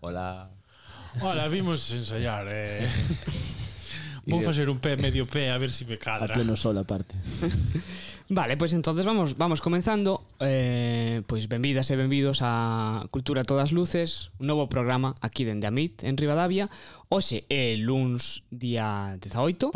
Hola. Hola, vimos ensayar, Eh. Vou facer un pé medio pé a ver se si me cadra. A pleno sol aparte. vale, pois pues entonces vamos vamos comenzando. Eh, pois pues benvidas e benvidos a Cultura todas luces, un novo programa aquí dende Amit en Rivadavia. Hoxe é luns día 18.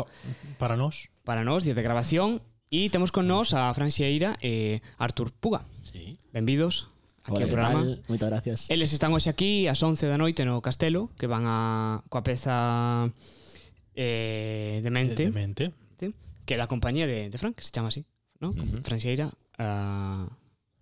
Para nós. Para nós, día de grabación. E temos con nós a Fran Xeira e Artur Puga. Sí. Benvidos aquí Oye, ao programa. Tal? Moitas gracias. Eles están hoxe aquí ás 11 da noite no Castelo, que van a coa peza eh, Demente. Eh, Demente. ¿sí? Que da compañía de, de Frank, que se chama así, ¿no? Uh -huh. Franxeira, uh,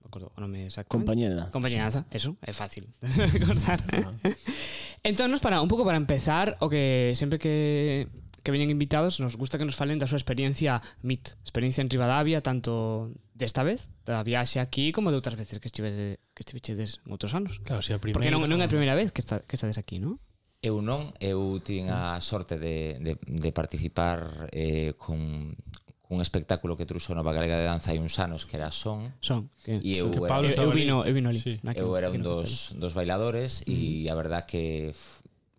acordo o nome exactamente. Compañía de danza. Compañía de danza, sí. eso, é fácil ah. recordar. entón, para, un pouco para empezar, o que sempre que que veñen invitados, nos gusta que nos falen da súa experiencia MIT, experiencia en Rivadavia, tanto desta vez, da viaxe aquí, como de outras veces que estivede, que estivechedes en outros anos. Claro, si a primeira... Porque non, non é a primeira vez que, está, que estades aquí, non? Eu non, eu tiven a sorte de, de, de participar eh, con un espectáculo que truxo Nova Galega de Danza hai uns anos que era Son. Son. Que, e eu, que Pablo era, eu, eu vino, eu vino ali. Sí. Naquilo, eu era un dos, dos bailadores e mm. a verdad que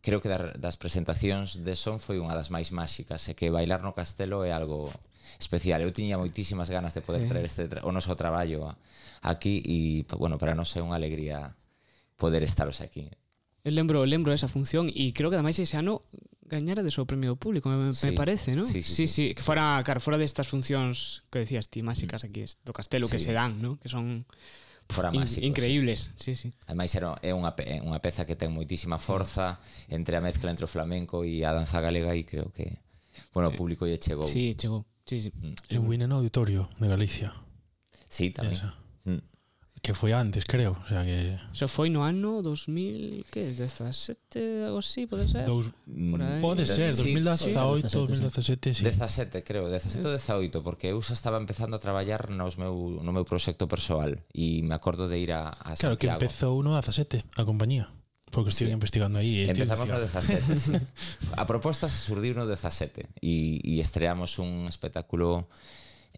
creo que das presentacións de Son foi unha das máis máxicas e que bailar no castelo é algo especial. Eu tiña moitísimas ganas de poder sí. traer este tra o noso traballo aquí e bueno, para nós é unha alegría poder estaros aquí. Eu lembro, lembro esa función e creo que ademais ese ano gañara de seu premio do público, me, sí. me parece, ¿no? Sí, sí, sí, sí, sí. que fora, claro, fora destas funcións que decías ti, máxicas aquí do castelo sí. que se dan, ¿no? Que son fora máxico. Increíbles, sí, sí. sí. Ademais era, é unha, é unha peza que ten moitísima forza entre a mezcla entre o flamenco e a danza galega e creo que, bueno, o eh, público lle chegou. Sí, chegou. Sí, sí. Mm. Eu vine no auditorio de Galicia. Sí, tamén. Esa que foi antes, creo. O sea que Eso foi no ano 2000, que 17 ou así, pode ser? Dous, mm, pode ser, sí, 2018, sí, 2017, sí. 17, creo, 17 ou 18, porque eu xa estaba empezando a traballar nos meu, no meu proxecto persoal e me acordo de ir a, a Santiago. Claro, que empezou no 17, a compañía. Porque estive sí. investigando aí. Eh, Empezamos no 17, sí. A proposta se surdiu no 17 e, e estreamos un espectáculo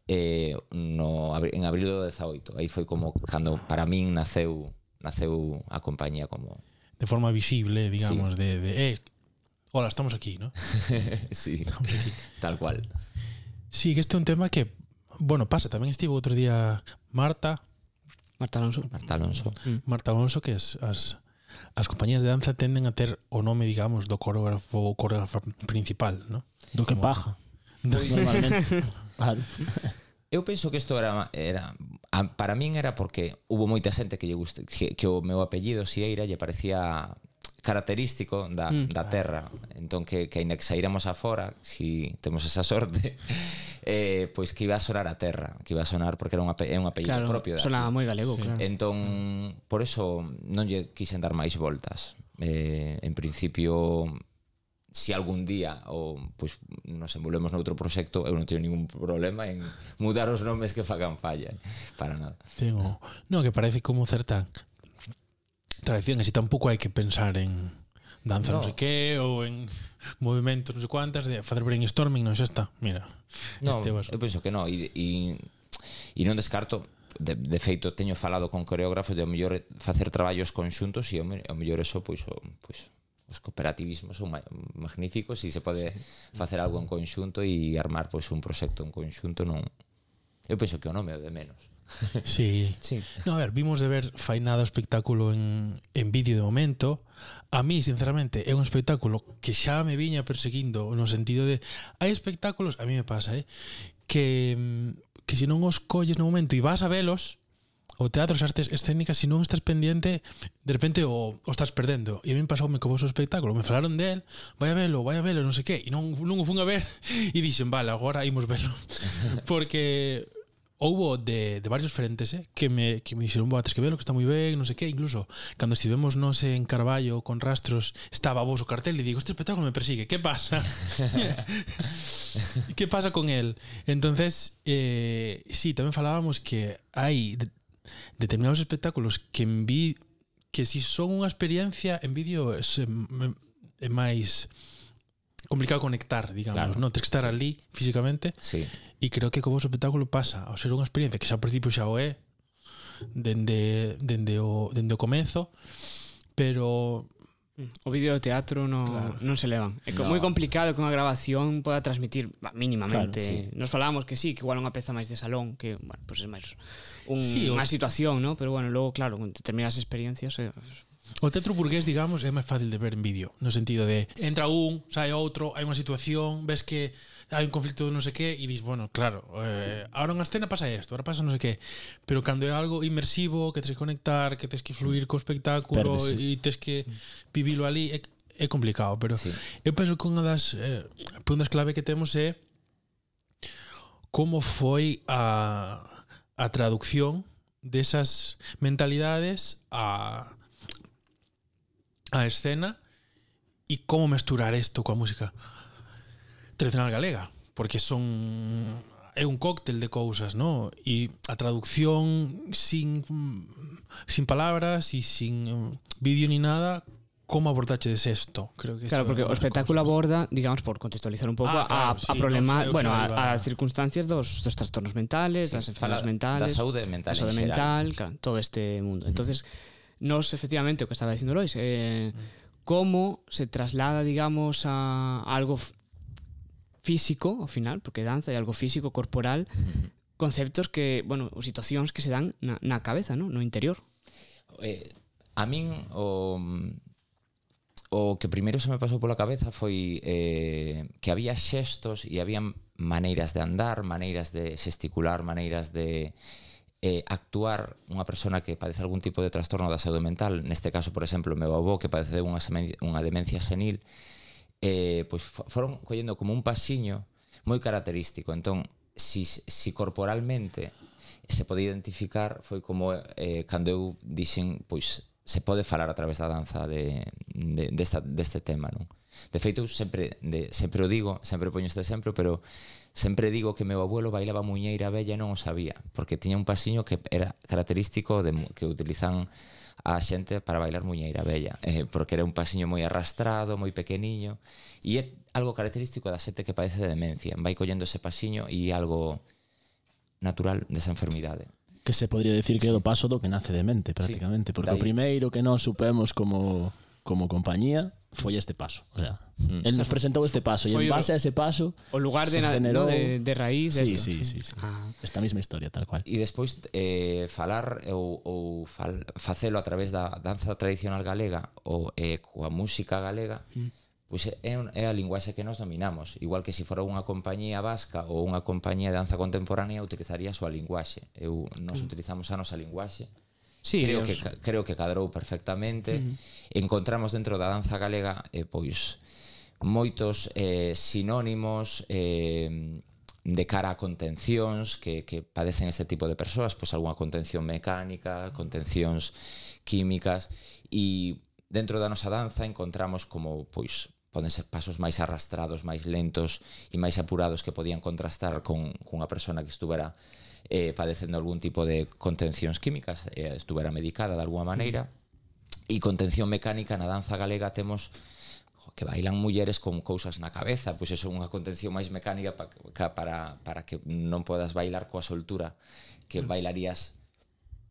eh, no, en abril do 18. Aí foi como cando para min naceu naceu a compañía como de forma visible, digamos, sí. de, de eh, hola, estamos aquí, ¿no? sí, aquí. tal cual. Sí, que este é un tema que, bueno, pasa, tamén estivo outro día Marta Marta Alonso. Marta Alonso. Mm. Marta Alonso, que es, as, as compañías de danza tenden a ter o nome, digamos, do coreógrafo, coreógrafo principal, ¿no? Do que Como, paja. Do, normalmente. Claro. Eu penso que isto era, era para min era porque hubo moita xente que lle guste, que, que o meu apellido Sieira lle parecía característico da, mm. da terra entón que, que ainda que saíramos afora si temos esa sorte eh, pois que iba a sonar a terra que iba a sonar porque era un, ape, un apellido claro, propio sonaba moi galego, sí. claro entón, mm. por eso non lle quixen dar máis voltas eh, en principio si algún día ou pois nos envolvemos noutro proxecto, eu non teño ningún problema en mudar os nomes que facan falla, para nada. Tengo, no, que parece como certa tradición, así tampouco hai que pensar en danza no. non sei que ou en movimentos non sei cuantas de facer brainstorming, non xa está. Mira. No, este vas... eu penso que non e, e, e non descarto de, de feito teño falado con coreógrafos de ao mellor facer traballos conxuntos e ao mellor eso pois o, pois os cooperativismos son magníficos e se pode sí. facer algo en conxunto e armar pois un proxecto en conxunto non eu penso que o nome é o de menos Sí. sí. No, a ver, vimos de ver fainada o espectáculo en, en vídeo de momento A mí, sinceramente, é un espectáculo que xa me viña perseguindo No sentido de, hai espectáculos, a mí me pasa, eh Que, que se non os colles no momento e vas a velos o teatro, as artes escénicas, se non estás pendiente, de repente o, o estás perdendo. E a min pasoume co vosso espectáculo, me falaron del, vai a velo, vai a velo, non sei que, e non, non o fun a ver, e dixen, vale, agora imos velo. Porque houbo de, de varios frentes eh, que me que me dixeron, "Boa, que velo, que está moi ben", non sei que, incluso cando estivemos nos sé, en Carballo con Rastros, estaba vos o cartel e digo, "Este espectáculo me persigue, que pasa?" que pasa con el? Entonces, eh, sí, tamén falábamos que hai determinados espectáculos que en vi que si son unha experiencia en vídeo é, é máis complicado conectar, digamos, claro. non? Tens que estar sí. ali físicamente. Sí. E creo que como o espectáculo pasa ao ser unha experiencia que xa ao principio xa o é dende dende o dende o comezo, pero O vídeo do teatro no, claro. non se levan. É no. moi complicado que unha grabación poda transmitir bah, mínimamente. Claro, sí. Nos falábamos que sí, que igual unha peza máis de salón, que, bueno, pues é máis un, sí, unha o... situación, ¿no? Pero bueno, logo, claro, con determinadas experiencias... Eh, O teatro burgués, digamos, é máis fácil de ver en vídeo, no sentido de entra un, sai outro, hai unha situación, ves que hai un conflicto non sei que e dis, bueno, claro, eh, ahora unha escena pasa isto, ahora pasa non sei que, pero cando é algo inmersivo, que tens que conectar, que tens que fluir co espectáculo e tens que vivilo ali, é, é complicado, pero sí. eu penso que unha das eh, preguntas clave que temos é como foi a a traducción desas mentalidades a a escena e como mesturar isto coa música tradicional galega, porque son é un cóctel de cousas, no? E a traducción sin sin palabras e sin eh, vídeo ni nada como abordaches isto? Creo que claro, porque o espectáculo cosas. aborda, digamos, por contextualizar un pouco ah, claro, a, sí, a problema, no bueno, a, a circunstancias dos, dos trastornos mentales, sí, das enfermedades mentales, da saúde mental, da saúde mental, claro, todo este mundo. Mm. Entonces, nos efectivamente o que estaba dicindo Lois, eh mm. como se traslada, digamos, a algo físico, ao final, porque danza é algo físico, corporal, conceptos que, bueno, situacións que se dan na, na cabeza, no, no interior. Eh, a min o o que primeiro se me pasou pola cabeza foi eh, que había xestos e había maneiras de andar, maneiras de xesticular, maneiras de eh, actuar unha persona que padece algún tipo de trastorno da saúde mental, neste caso, por exemplo, o meu avó que padece unha, unha demencia senil, eh, pois foron collendo como un pasiño moi característico. Entón, si, si corporalmente se pode identificar foi como eh, cando eu dixen pois se pode falar a través da danza de, de, desta, deste tema, non? De feito, eu sempre, de, sempre o digo, sempre poño este exemplo, pero sempre digo que meu abuelo bailaba muñeira bella e non o sabía, porque tiña un pasiño que era característico de, que utilizan a xente para bailar Muñeira Bella, eh, porque era un pasiño moi arrastrado, moi pequeniño, e é algo característico da xente que padece de demencia. Vai collendo ese pasiño e algo natural desa enfermidade. Que se podría decir que é do paso do que nace de mente prácticamente, sí, porque o primeiro que non supemos como como compañía foi este paso. O sea, mm. él nos presentou este paso foi e en base a ese paso o lugar de, generou... de, de raíz sí, esto. sí, sí, sí. Ah. esta mesma historia tal cual. E despois eh, falar ou, ou fal, facelo a través da danza tradicional galega ou eh, coa música galega mm pois é, é a linguaxe que nos dominamos igual que se fora unha compañía vasca ou unha compañía de danza contemporánea utilizaría a súa linguaxe eu, nos mm. utilizamos a nosa linguaxe Sí, creo, Dios. que, creo que cadrou perfectamente. Encontramos dentro da danza galega eh, pois moitos eh, sinónimos eh, de cara a contencións que, que padecen este tipo de persoas, pois algunha contención mecánica, contencións químicas, e dentro da nosa danza encontramos como pois poden ser pasos máis arrastrados, máis lentos e máis apurados que podían contrastar con, cunha persona que estuvera eh, padecendo algún tipo de contencións químicas, eh, estuvera medicada de alguma maneira, mm. e contención mecánica na danza galega temos que bailan mulleres con cousas na cabeza, pois eso é unha contención máis mecánica pa, ca, para, para que non podas bailar coa soltura que mm. bailarías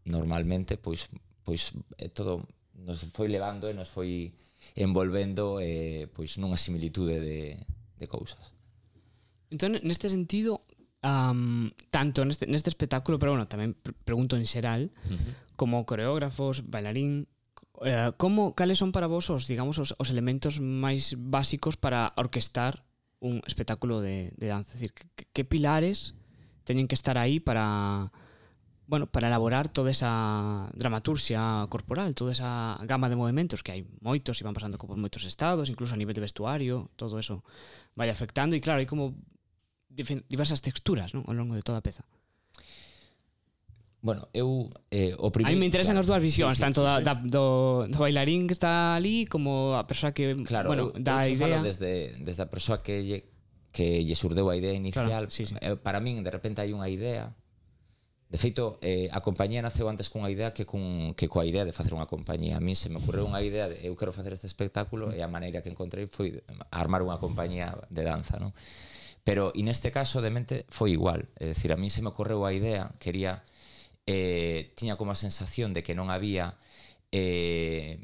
normalmente, pois pois é todo nos foi levando e nos foi envolvendo eh, pois nunha similitude de, de cousas. Entón, neste sentido, um, tanto neste, neste espectáculo, pero bueno, tamén pre pregunto en xeral, uh -huh. como coreógrafos, bailarín, eh, como cales son para vos os, digamos, os, os elementos máis básicos para orquestar un espectáculo de, de danza, es decir, que, que pilares teñen que estar aí para bueno, para elaborar toda esa dramaturxia corporal, toda esa gama de movimentos que hai moitos e van pasando por moitos estados, incluso a nivel de vestuario, todo eso vai afectando e claro, hai como diversas texturas non? ao longo de toda a peza. Bueno, eu eh, o primeiro A mí me interesan claro, as dúas visións, sí, sí, tanto da, sí. da, do, do bailarín que está ali como a persoa que, claro, bueno, eu, da eu idea. Falo desde desde a persoa que lle que lle surdeu a idea inicial. Claro, sí, sí. Eh, para min de repente hai unha idea. De feito, eh, a compañía naceu antes cunha idea que cun que coa idea de facer unha compañía. A min se me ocorreu unha idea de eu quero facer este espectáculo mm. e a maneira que encontrei foi armar unha compañía de danza, non? Pero, e neste caso, de mente, foi igual. É dicir, a min se me ocorreu a idea, quería... Eh, tiña como a sensación de que non había... Eh,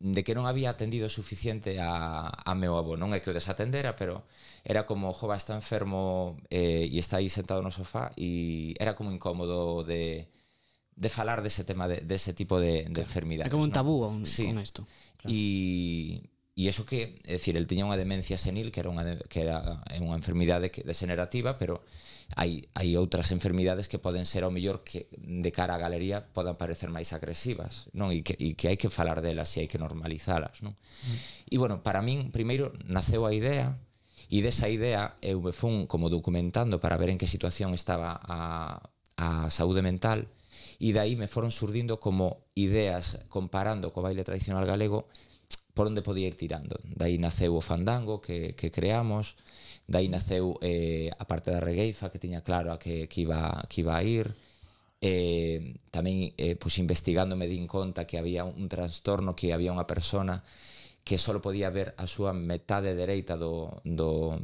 de que non había atendido suficiente a, a meu avó. Non é que o desatendera, pero era como, jova, está enfermo eh, e está aí sentado no sofá e era como incómodo de, de falar dese tema, de, dese tipo de, de enfermidades. É como un tabú ¿no? un, sí. con isto. Claro. E E iso que, é dicir, el tiña unha demencia senil que era unha de, que era eh, unha enfermidade que degenerativa, pero hai hai outras enfermidades que poden ser ao mellor que de cara á galería podan parecer máis agresivas, non? E que e que hai que falar delas e hai que normalizalas, non? Mm. E bueno, para min primeiro naceu a idea e desa idea eu me fun como documentando para ver en que situación estaba a a saúde mental e dai me foron surdindo como ideas comparando co baile tradicional galego por onde podía ir tirando. Dai naceu o fandango que, que creamos, dai naceu eh, a parte da regueifa que tiña claro a que, que, iba, que iba a ir, eh, tamén eh, pois pues, investigando me din conta que había un, un trastorno que había unha persona que só podía ver a súa metade dereita do, do,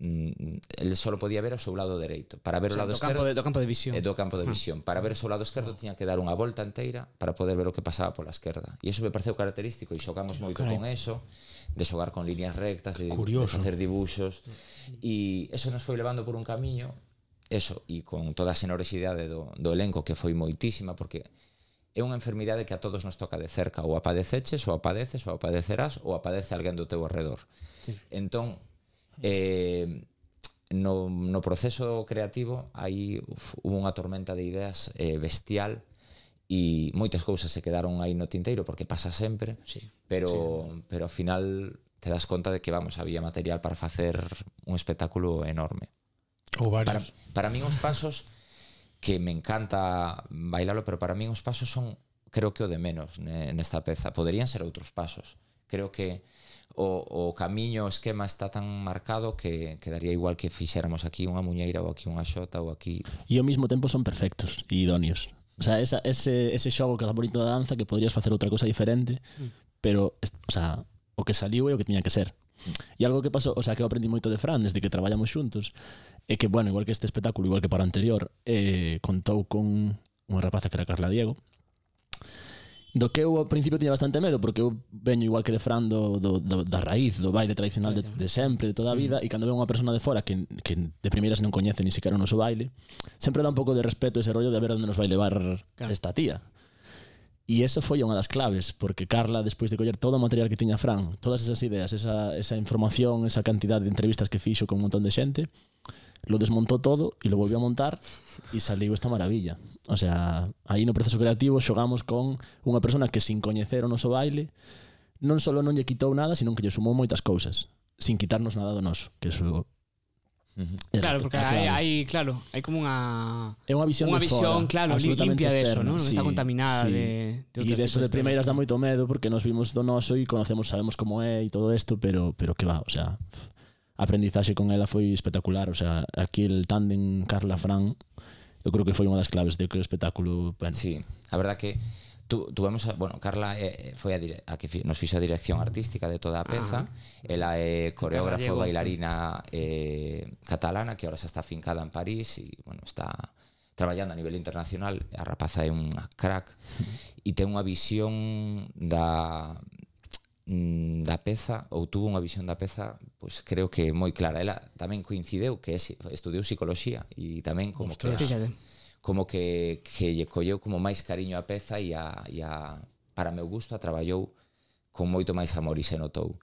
el solo podía ver o seu lado dereito. Para ver o, sea, lado do esquerdo, campo de, do campo de visión. e do campo de hmm. visión. Para ver o seu lado esquerdo tiña que dar unha volta inteira para poder ver o que pasaba pola esquerda. E iso me pareceu característico e xogamos ah, moito Carai. con eso, de xogar con líneas rectas, de, Curioso. de facer dibuxos. E eso nos foi levando por un camiño, eso, e con toda a xenorexidade do, do elenco que foi moitísima, porque é unha enfermidade que a todos nos toca de cerca, ou apadeceches ou apadeces ou apadecerás ou apadece alguén do teu arredor. Sí. Entón, Eh, no, no proceso creativo aí uf, hubo unha tormenta de ideas eh, bestial e moitas cousas se quedaron aí no tinteiro porque pasa sempre, sí, pero sí. pero ao final te das conta de que vamos, había material para facer un espectáculo enorme. Ou varios. Para, para mí os pasos que me encanta bailalo, pero para mí os pasos son creo que o de menos nesta peza. Poderían ser outros pasos. Creo que o, o camiño, o esquema está tan marcado que, quedaría igual que fixéramos aquí unha muñeira ou aquí unha xota ou aquí... E ao mesmo tempo son perfectos e idóneos. O sea, esa, ese, ese xogo que era bonito da danza que podrías facer outra cosa diferente, mm. pero, o sea, o que saliu é o que tiña que ser. E algo que pasou, o sea, que eu aprendi moito de Fran desde que traballamos xuntos, é que, bueno, igual que este espectáculo, igual que para o anterior, eh, contou con unha rapaza que era Carla Diego, Do que eu ao principio tiña bastante medo Porque eu veño igual que de Fran do, do, do, da raíz Do baile tradicional de, de sempre, de toda a vida mm. E cando veo unha persona de fora que, que de primeiras non coñece Ni siquiera o noso baile Sempre dá un pouco de respeto ese rollo de ver onde nos vai levar claro. esta tía. E eso foi unha das claves Porque Carla, despois de coller todo o material que tiña Fran Todas esas ideas, esa, esa información Esa cantidad de entrevistas que fixo con un montón de xente lo desmontó todo e lo volvió a montar e saliu esta maravilla. O sea, aí no proceso creativo xogamos con unha persona que sin coñecer o noso baile non só non lle quitou nada, senón que lle sumou moitas cousas, sin quitarnos nada do noso, que eso Uh -huh. Claro, porque hai, hai claro, hai como unha É unha visión, unha visión fora, claro, limpia de eso, ¿no? Sí, non está contaminada sí. de de E de eso de, de primeiras dá moito medo porque nos vimos do noso e conocemos, sabemos como é e todo isto, pero pero que va, o sea, a aprendizaxe con ela foi espectacular, o sea, aquí el tándem Carla Fran, eu creo que foi unha das claves de que o espectáculo, bueno. Sí, a verdad que tu, tuvemos, a, bueno, Carla eh, eh foi a, dire, a que fi, nos fixo a dirección artística de toda a peza, ela é coreógrafo, bailarina eh, catalana, que ahora xa está fincada en París e, bueno, está traballando a nivel internacional, a rapaza é unha crack. E ten unha visión da, mm, da peza ou tuvo unha visión da peza pois creo que moi clara ela tamén coincideu que es, estudiou psicología e tamén como Ostras. que a, como que, que lle colleu como máis cariño a peza e a, e a para meu gusto a traballou con moito máis amor e se notou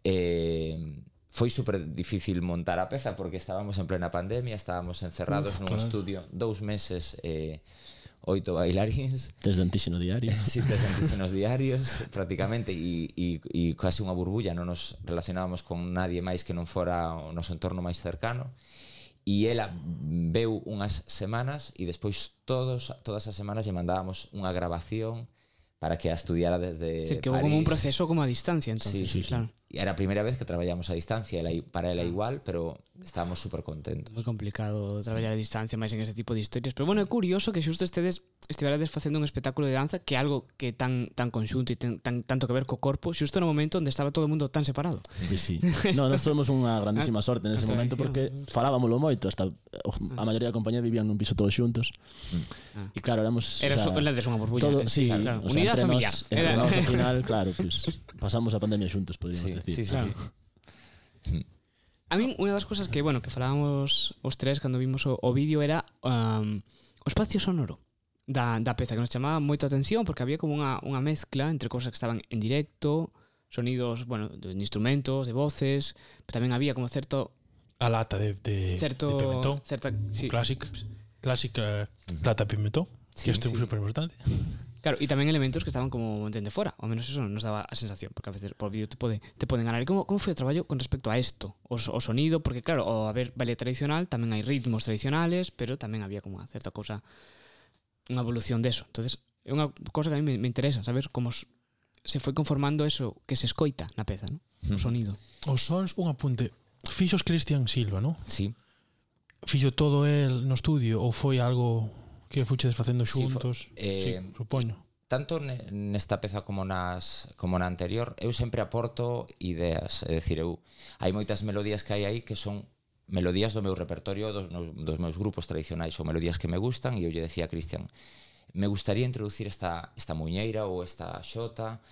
eh, foi super difícil montar a peza porque estábamos en plena pandemia estábamos encerrados Uf, nun claro. estudio dous meses eh, oito bailaríns. Tes de antíxeno diario. sí, tes de antíxenos diarios, prácticamente, e, e, e casi unha burbulla, non nos relacionábamos con nadie máis que non fora o noso entorno máis cercano. E ela veu unhas semanas e despois todos, todas as semanas lle mandábamos unha grabación para que a estudiara desde Decir, que París. como un proceso como a distancia, entonces, sí, sí, claro. Sí. E era a primeira vez que traballamos a distancia, para ela ah. igual, pero estábamos super contentos. Moi complicado traballar a distancia máis en este tipo de historias, pero bueno, é curioso que xusto estedes estiverades facendo un espectáculo de danza que é algo que tan tan conxunto e ten, tan tanto que ver co corpo, xusto no momento onde estaba todo o mundo tan separado. Sí, sí. no, nós fomos unha grandísima ah, sorte nese momento porque falábamoslo moito, hasta oh, ah. a maioría da compañía vivían nun piso todos xuntos. Mm. E claro, éramos Era o sea, ledes unha burbulla. Todo, sí, claro, claro. O sea, Unidade familiar. Nos, entre era... nos, ao final, claro, pues, pasamos a pandemia xuntos, podríamos sí. decir decir. Sí, sí. Claro. A min unha das cousas que, bueno, que falábamos os tres cando vimos o, o vídeo era um, o espacio sonoro da, da peza que nos chamaba moito a atención porque había como unha, unha mezcla entre cousas que estaban en directo, sonidos, bueno, de instrumentos, de voces, pero tamén había como certo a lata de, de, certo, de pimentón, certa, sí. classic, classic uh, lata pimentón, sí, que isto é sí. super importante. Claro, e tamén elementos que estaban como entende fora, ao menos eso nos daba a sensación, porque a veces por vídeo te pode te poden ganar. E como como foi o traballo con respecto a isto? O, o sonido, porque claro, o haber ballet tradicional tamén hai ritmos tradicionales, pero tamén había como unha certa cousa unha evolución deso. Entonces, é unha cousa que a mí me, me interesa saber como se foi conformando eso que se escoita na peza, ¿no? O sonido. Os sons, un apunte. Fixos Cristian Silva, ¿no? Sí. Fixo todo el no estudio ou foi algo que fuchedes facendo xuntos, sí, eh, sí, supoño. Tanto nesta peza como nas como na anterior, eu sempre aporto ideas, é dicir, eu hai moitas melodías que hai aí que son melodías do meu repertorio dos, dos meus grupos tradicionais ou melodías que me gustan e eu lle decía a Cristian me gustaría introducir esta, esta muñeira ou esta xota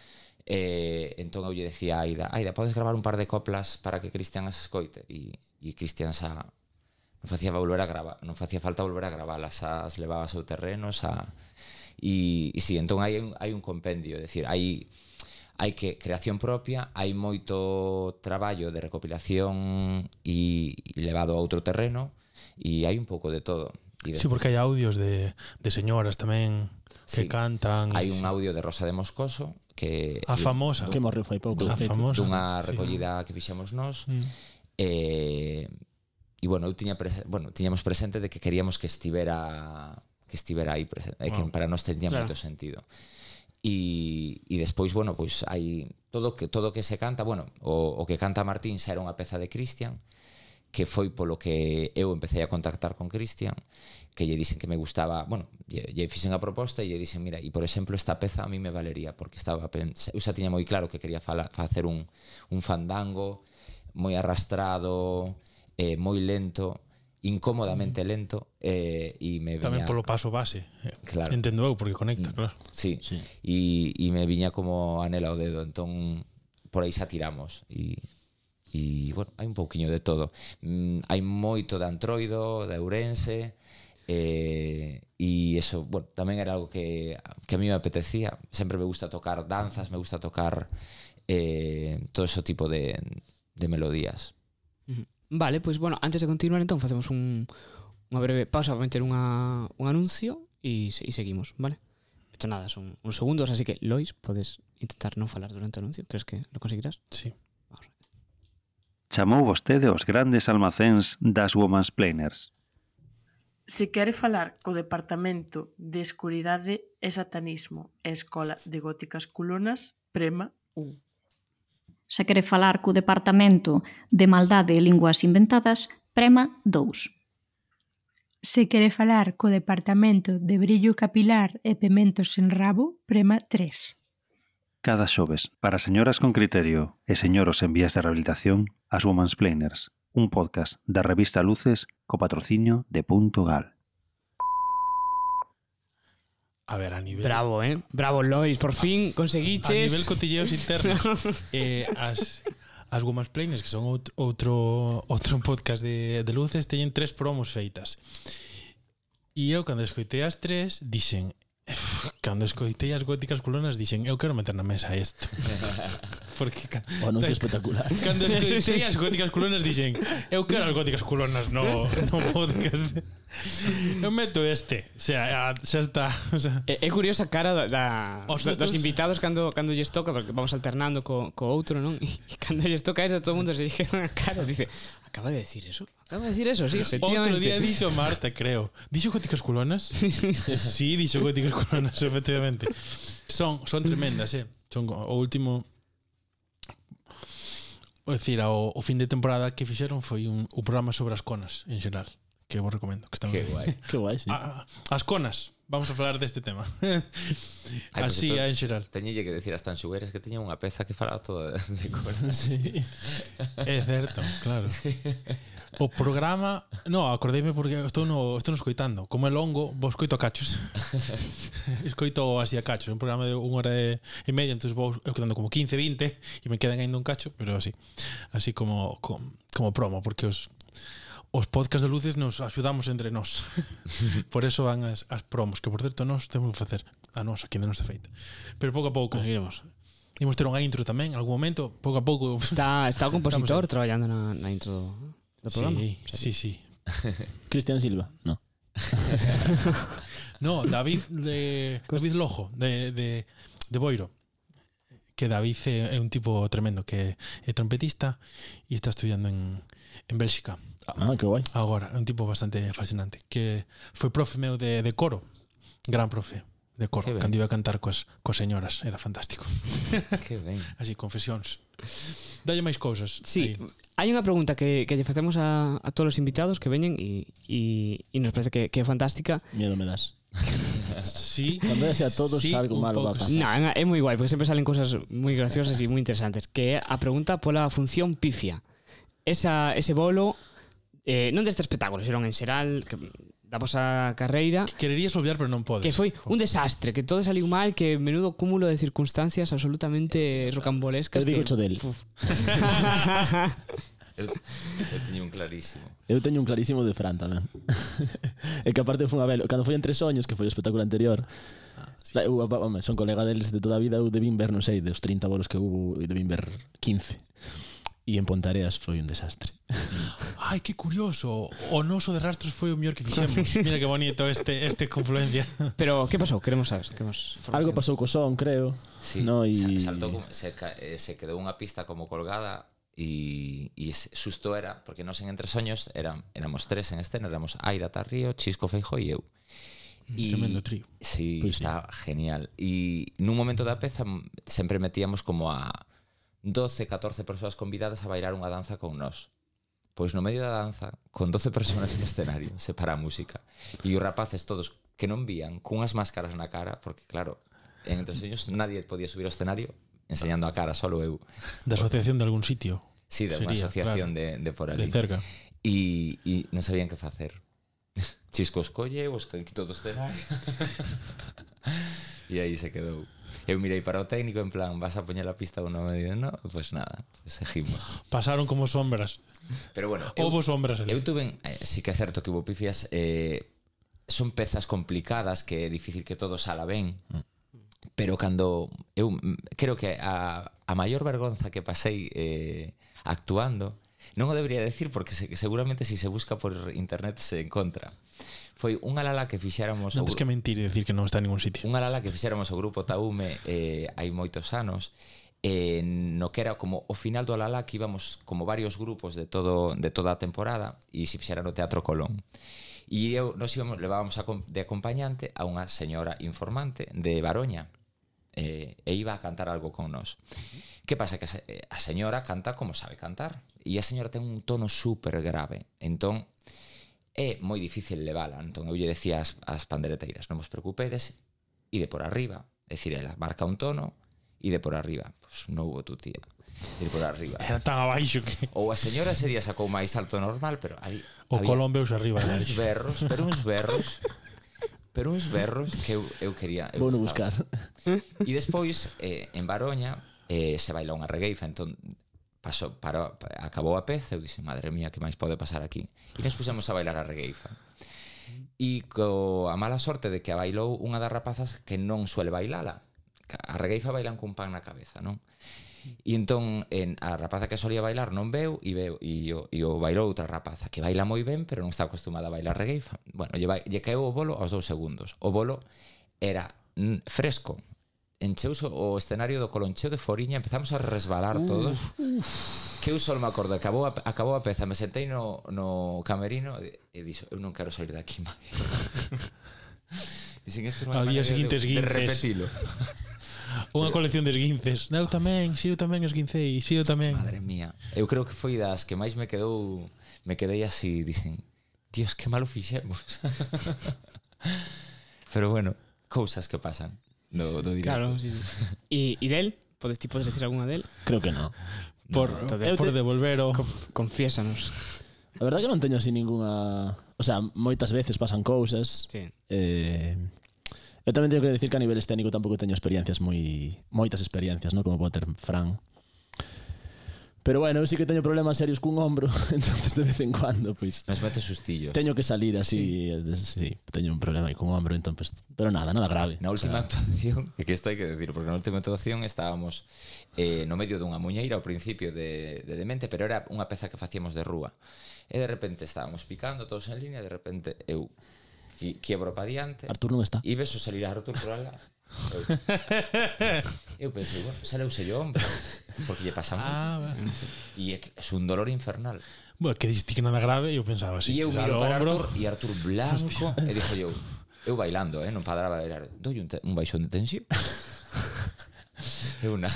eh, entón eu lle decía a Aida Aida, podes gravar un par de coplas para que Cristian as escoite e, e Cristian xa non facía volver a gravar, non facía falta volver a gravalas, as levabas ao terreno, xa e, e si, sí, entón hai un, hai un compendio, é dicir, hai hai que creación propia, hai moito traballo de recopilación e, e levado a outro terreno e hai un pouco de todo. E de... Sí, porque hai audios de, de señoras tamén que sí, cantan. Hai un sí. audio de Rosa de Moscoso que a famosa, que morreu fai pouco, dun, a famosa, dunha recollida sí. que fixemos nós. Mm. Eh, e bueno, eu tiña prese, bueno, tiñamos presente de que queríamos que estivera que estivera aí presente, eh, wow. que para nós tenía claro. moito sentido. E, e despois, bueno, pois hai todo que todo que se canta, bueno, o, o que canta Martín xa era unha peza de Cristian, que foi polo que eu empecé a contactar con Cristian, que lle dixen que me gustaba, bueno, lle, lle fixen a proposta e lle dixen, mira, e por exemplo esta peza a mí me valería, porque estaba eu xa tiña moi claro que quería fala, facer un, un fandango moi arrastrado, eh, moi lento, incómodamente mm. lento eh, e me viña... Tamén polo paso base, eh, claro. entendo eu, porque conecta, mm, claro. Sí, sí. E, e me viña como anela o dedo, entón por aí xa tiramos e e, bueno, hai un pouquiño de todo. Mm, hai moito de Antroido, de Ourense, eh, e eso, bueno, tamén era algo que, que a mí me apetecía. Sempre me gusta tocar danzas, me gusta tocar eh, todo ese tipo de, de melodías. Vale, pois, pues, bueno, antes de continuar, entón, facemos un, unha breve pausa para meter unha, un anuncio e, e seguimos, vale? Esto nada, son uns segundos, así que, Lois, podes intentar non falar durante o anuncio. Crees que lo conseguirás? Sí. Chamou vostede os grandes almacéns das Women's Planers. Se quere falar co Departamento de Escuridade e Satanismo e Escola de Góticas Culonas, prema 1. Se quere falar co Departamento de Maldade e Linguas Inventadas, prema 2. Se quere falar co Departamento de Brillo Capilar e Pementos en Rabo, prema 3. Cada xoves, para señoras con criterio e señoros en vías de rehabilitación, as Women's Planers, un podcast da revista Luces co patrocinio de Punto Gal. A ver, a nivel. Bravo, ¿eh? Bravo, Lois. Por fin conseguiches. A nivel cotilleos internos. eh, as, as Women's Planes, que son outro, outro podcast de, de luces, teñen tres promos feitas. E eu, cando escoitei as tres, dixen... Cando escoitei as góticas colonas, dixen eu quero meter na mesa isto. porque ca, o anuncio espectacular. Cando escoitei as góticas colonas dixen, eu quero as góticas colonas no, no podcast. Eu meto este, o sea, xa está, o sea. É, é curiosa a cara da, da Os do, dos invitados cando cando lles toca porque vamos alternando co, co outro, non? E, cando lles toca eso todo o mundo se dixe na cara, dice, acaba de decir eso. Acaba de decir eso, sí, efectivamente. Outro día dixo Marta, creo. Dixo góticas colonas? sí, dixo góticas colonas, efectivamente. Son son tremendas, eh. Son o último o decir, ao, o fin de temporada que fixeron foi un, un programa sobre as conas en xeral, que vos recomendo, que está Que guai. que guai, sí. A, as conas, vamos a falar deste tema. Ay, Así pues, en xeral. Teñille que decir as tanxugueras que teña unha peza que falaba todo de conas. Sí. é certo, claro. Sí. O programa, no, acordeime porque estou no estou no escoitando, como é longo, vos escoito a cachos. escoito así a cachos, un programa de unha hora e, e media, entonces vou escoitando como 15, 20 e me quedan ainda un cacho, pero así. Así como como, como promo porque os os podcast de luces nos axudamos entre nós. por eso van as, as promos, que por certo nós temos que facer a nós aquí de nosa feita. Pero pouco a pouco. Conseguiremos. Imos ter unha intro tamén, en algún momento, pouco a pouco. Está, está o compositor traballando na, na intro programa. Sí, sí, sí. Cristian Silva, no. No, David de David Lojo de, de, de Boiro que David é un tipo tremendo que é trompetista e está estudiando en, en Bélxica Ah, que guai. agora, é un tipo bastante fascinante que foi profe meu de, de coro gran profe de coro que cando iba a cantar coas, coas señoras era fantástico. Que ben. Así confesións. Dalle máis cousas sí, hai unha pregunta que, que lle facemos a, a todos os invitados que veñen e, e, e nos parece que, que é fantástica. Miedo me das. Sí, Cando es a todos sí, algo malo va a pasar. No, é moi guai, porque sempre salen cosas moi graciosas e moi interesantes, que é a pregunta pola función pifia. Esa, ese bolo eh, non deste espectáculo, xeron en xeral que da vosa carreira Quererías obviar, pero non podes Que foi un desastre, que todo saliu mal Que menudo cúmulo de circunstancias absolutamente eh, eh, rocambolescas Eu digo que... del Eu, eu teño un clarísimo. Eu teño un clarísimo de Fran tamén. e que aparte foi unha velo. Cando foi en Tres Soños, que foi o espectáculo anterior, ah, sí. eu, home, son colega deles de toda a vida, eu debín ver, non sei, dos 30 bolos que hubo eu debín ver 15 E en Pontareas foi un desastre. Ai, que curioso. O noso de rastros foi o mellor que fixemos. Mira que bonito este este confluencia. Pero, que pasou? Queremos saber. Queremos Algo pasou co son, creo. Sí, No, y... y- saltó como- se, eh, se quedou unha pista como colgada y, y susto era, porque nos en Entre Soños eran, éramos tres en escena, éramos Aida Tarrío, Chisco Feijo e eu. Y, Tremendo trío. Sí, Pois sí. está genial. Y nun momento da peza sempre metíamos como a 12, 14 persoas convidadas a bailar unha danza con nós. Pois no medio da danza, con 12 persoas no escenario, se para a música. E os rapaces todos que non vían, cunhas máscaras na cara, porque claro, en entre ellos nadie podía subir ao escenario enseñando a cara, solo eu. Da asociación de algún sitio. Sí, de Sería, asociación claro, de, de por ali. De cerca. E, e non sabían que facer. Chisco escolle, os que quito do escenario. e aí se quedou. Eu mirei para o técnico en plan, vas a poñer a pista ou non? Me dicen, no, pois pues nada, seguimos. Pasaron como sombras. Pero bueno, eu, houbo sombras. Eu tuve, eh, sí que é certo que houve pifias, eh, son pezas complicadas que é difícil que todos ala ben. Pero cando eu creo que a, a maior vergonza que pasei eh, actuando non o debería decir porque se, seguramente si se busca por internet se encontra foi unha lala que fixéramos Non tens que mentir e decir que non está en ningún sitio Unha lala que fixéramos o grupo Taume eh, hai moitos anos eh, no que era como o final do lala que íbamos como varios grupos de todo de toda a temporada e se fixera no Teatro Colón e eu nos íbamos levábamos a, de acompañante a unha señora informante de Baroña eh, e iba a cantar algo con nós. Que pasa? Que a señora canta como sabe cantar e a señora ten un tono super grave. Entón, é moi difícil levala. Entón eu lle decía as, as pandereteiras, non vos preocupedes, ide por arriba, é dicir, ela marca un tono, ide por arriba. Pois non hubo tu tía. Ir por arriba. Era tan abaixo que... Ou a señora ese día sacou máis alto normal, pero aí... O Colón veus arriba. Uns berros, pero uns berros pero uns berros que eu, eu quería eu bueno buscar e despois eh, en Baroña eh, se baila unha regueifa entón pasou, parou, acabou a peza, eu dixen, madre mía, que máis pode pasar aquí? E nos pusemos a bailar a regueifa. E co a mala sorte de que a bailou unha das rapazas que non suele bailala. A regueifa bailan cun pan na cabeza, non? E entón en, a rapaza que solía bailar non veu e veu e o, e o bailou outra rapaza que baila moi ben, pero non está acostumada a bailar regueifa. Bueno, lle, lle caeu o bolo aos dous segundos. O bolo era fresco, encheuse o escenario do Coloncheo de Foriña, empezamos a resbalar todos. Uf. Que eu só me acordo, acabou a, acabou a peza, me sentei no, no camerino e, e dixo, eu non quero salir daqui máis. Dicen, esto non Había seguintes de, de repetilo. Unha colección de esguinces. Eu tamén, si eu tamén esguincei, si eu tamén. Madre mía. Eu creo que foi das que máis me quedou me quedei así, dicen, "Dios, que malo fixemos." Pero bueno, cousas que pasan do, do directo. Claro, sí, sí. E, e del? Podes ti podes decir algunha del? Creo que no. Por, no, entonces, eh, te... por devolver o... Conf, confiésanos. A verdade que non teño así ninguna... O sea, moitas veces pasan cousas. Sí. Eh, eu tamén teño que decir que a nivel escénico tampouco teño experiencias moi... Moitas experiencias, ¿no? Como pode ter Fran. Pero bueno, eu sí que teño problemas serios cun hombro, entonces de vez en cuando, pois... Pues, Nos mete sustillos. Teño que salir así, sí, eh, sí teño un problema aí cun hombro, entón, pues, pero nada, nada grave. Na última o sea, actuación, que isto hai que decir, porque na última actuación estábamos eh, no medio dunha muñeira ao principio de, de Demente, pero era unha peza que facíamos de rúa. E de repente estábamos picando todos en línea, de repente eu quiebro pa diante. Artur non está. E ves o salir a Artur por al. eu penso, bueno, xa leuse yo hombre, porque lle pasa ah, mal. E é un dolor infernal. Bueno, que dixiste que nada grave, eu pensaba así. E eu miro para hombro... Artur, e Artur blanco, e dixo eu, eu bailando, eh, non paraba de bailar. Doi un, un baixón de tensión. eu na...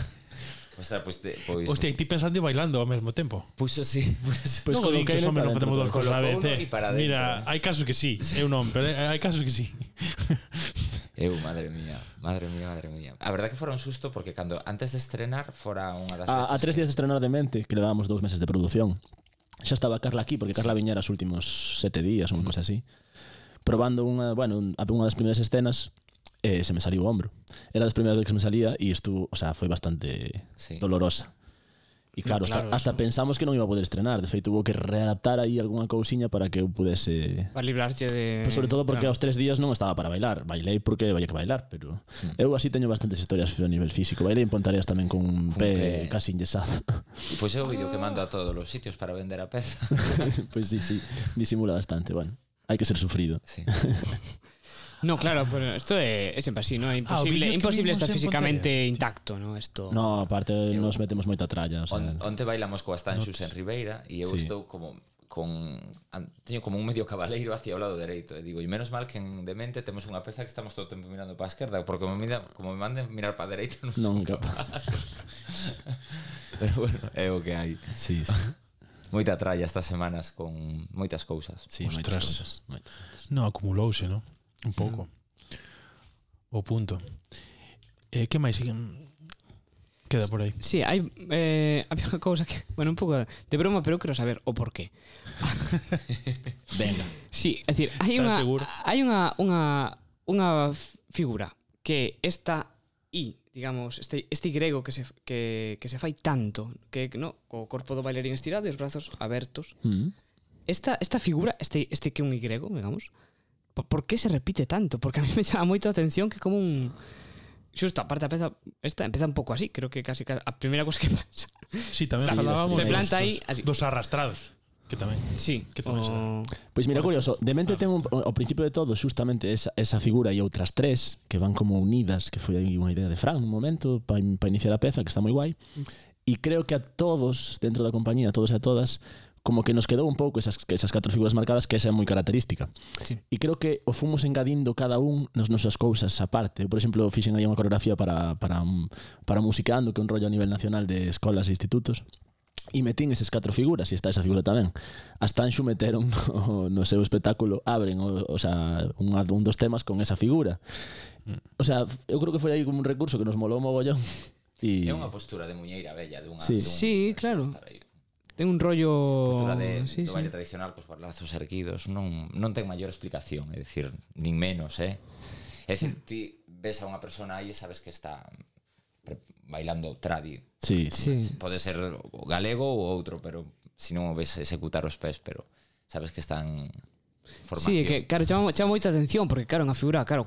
Ostras, pois, te, pois Hostia, e ti pensando e bailando ao mesmo tempo. Pois pues, sí, pois. Pues, pois no, que non no podemos dos cosas a veces. Mira, hai casos que sí, eu non, pero hai casos que sí. Eu, madre mía, madre mía, madre mía. A verdade que fora un susto porque cando antes de estrenar fora unha das a, a tres que... días de estrenar de mente, que levábamos dous meses de produción. Xa estaba Carla aquí, porque Carla sí. viñera os últimos sete días, unha cosa así. Probando unha, bueno, unha das primeiras escenas, eh, se me saliu o hombro. Era das primeiras veces que se me salía e estuvo, o sea, foi bastante sí. dolorosa. E claro, hasta, claro, hasta pensamos que non iba a poder estrenar, de feito hubo que readaptar aí algunha cousiña para que eu pudese Para librarche de pues sobre todo porque claro. aos tres días non estaba para bailar, bailei porque vaya que bailar, pero mm. eu así teño bastantes historias a nivel físico, bailei en Pontareas tamén con un pé, pé casi enyesado. Pois pues é o vídeo que mando a todos os sitios para vender a peza. pois pues sí, sí, disimula bastante, bueno, hai que ser sufrido. Sí. No, claro, pero isto é, é sempre así, no? É imposible, ah, imposible estar físicamente intacto, no? Esto... No, aparte eu, nos metemos moita tralla, o sea, on, Onte bailamos coa Stan en Ribeira e eu sí. estou como con teño como un medio cabaleiro hacia o lado dereito e digo, e menos mal que en demente temos unha peza que estamos todo o tempo mirando para a esquerda porque como me, mira, como me manden mirar para a dereita non son Nunca. pero bueno, é o que hai sí, sí. moita tralla estas semanas con moitas cousas sí, Ostras, moitas cousas, moitas. no, acumulouse, non? Un pouco. O punto. Eh, que máis queda por aí? Sí, hai eh, había unha cousa que, bueno, un pouco de broma, pero quero saber o porqué. Venga. Sí, é dicir, hai unha hai unha unha unha figura que esta I, digamos, este este grego que se que que se fai tanto, que no, co corpo do bailarín estirado e os brazos abertos. Mm. Esta esta figura, este este que é un Y, digamos, por que se repite tanto? Porque a mí me chama moito a atención que como un xusto, aparte a peza esta empeza un pouco así, creo que casi, casi a primeira cosa que pasa. Sí, tamén sí, falábamos se planta aí así. dos arrastrados. Que tamén. Sí, que tamén o... Oh. Pois pues mira, curioso, Demente ah, ten un, principio de todo justamente esa, esa figura e outras tres que van como unidas, que foi aí unha idea de Fran un momento para pa iniciar a peza, que está moi guai. E mm. creo que a todos dentro da compañía, a todos e a todas, como que nos quedou un pouco esas, esas catro figuras marcadas que esa é moi característica. Sí. E creo que o fomos engadindo cada un nas nosas cousas aparte. Eu, por exemplo, fixen aí unha coreografía para, para, un, para musicando, que é un rollo a nivel nacional de escolas e institutos e metín esas catro figuras, e está esa figura tamén. As Tanxu meteron no, no seu espectáculo, abren o, o sea, un, un dos temas con esa figura. Mm. O sea, eu creo que foi aí como un recurso que nos molou mogollón. E... É unha postura de muñeira bella, dunha... Sí, dun, sí claro. Ten un rollo... Postura de, sí, do baile tradicional cos brazos erguidos non, non ten maior explicación, é dicir, nin menos, eh? É dicir, ti ves a unha persona aí e sabes que está bailando tradi. Sí, sí. Pode ser o galego ou outro, pero se non o ves executar os pés, pero sabes que están formación. Sí, que claro, chama, chama moita atención porque claro, unha figura, claro,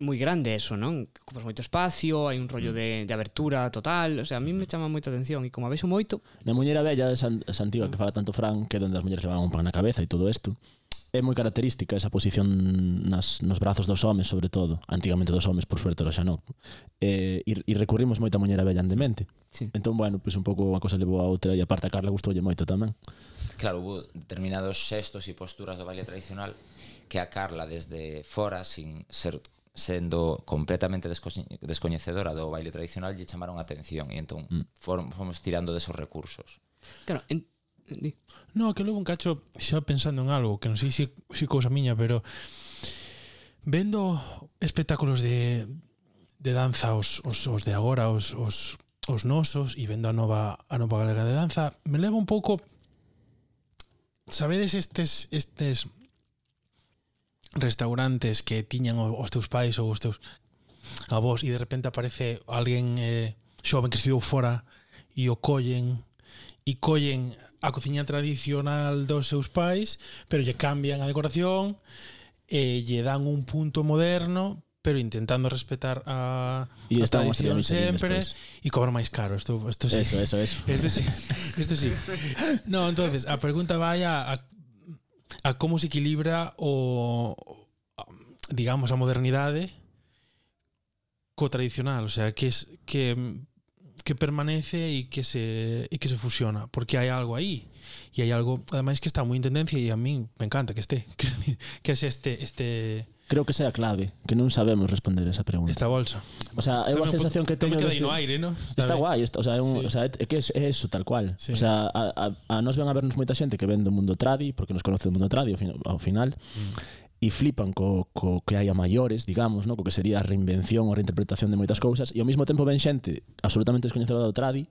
moi grande eso, non? Ocupas moito espacio, hai un rollo mm. de, de abertura total, o sea, a mí me chama moita atención e como a vexo moito... Na muñera bella esa, esa antiga que fala tanto Fran, que é onde as mulleres levaban un pan na cabeza e todo isto, é moi característica esa posición nas, nos brazos dos homes, sobre todo, antigamente dos homes, por suerte, xa non. Eh, e, e recurrimos moito a muñera bella andemente. Sí. Entón, bueno, pois pues un pouco unha cosa levou a outra e aparte a Carla gustoulle moito tamén. Claro, hubo determinados xestos e posturas do baile tradicional que a Carla desde fora, sin ser sendo completamente descoñecedora do baile tradicional lle chamaron a atención e entón mm. fomos tirando desos recursos. Claro, en, Di. No, que logo un cacho xa pensando en algo, que non sei se si, si cousa miña, pero vendo espectáculos de, de danza os, os, os de agora, os, os, os nosos e vendo a nova a nova galega de danza, me leva un pouco sabedes estes estes restaurantes que tiñan os teus pais ou os teus avós e de repente aparece alguén eh, xoven que estudou fora e o collen e collen a cociña tradicional dos seus pais pero lle cambian a decoración e lle dan un punto moderno pero intentando respetar a, y a tradición sempre e cobrar máis caro. Isto isto sí. Eso, eso, eso. Isto sí. Isto sí. No, entonces, a pregunta vai a, a a como se equilibra o digamos a modernidade co tradicional, o sea, que es que que permanece e que se e que se fusiona, porque hai algo aí e hai algo ademais que está moi en tendencia e a min me encanta que este, que, que es este este creo que sea a clave, que non sabemos responder esa pregunta. Esta bolsa. O sea, é unha sensación que teño desde... no aire, ¿no? Está, está guai, está, o sea, é un, sí. o sea, é que é, é eso tal cual. Sí. O sea, a, a, a nos ven a vernos moita xente que ven do mundo tradi, porque nos conoce do mundo tradi ao, fin, ao final. Mm e flipan co, co que hai a maiores, digamos, no? co que sería a reinvención ou a reinterpretación de moitas cousas, e ao mesmo tempo ven xente absolutamente descoñecedora do tradi